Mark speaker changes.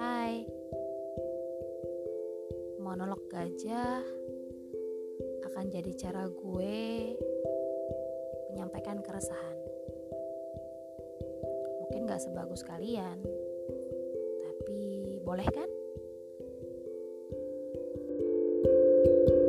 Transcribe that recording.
Speaker 1: Hai Monolog gajah Akan jadi cara gue Menyampaikan keresahan Mungkin gak sebagus kalian Tapi boleh kan? thank you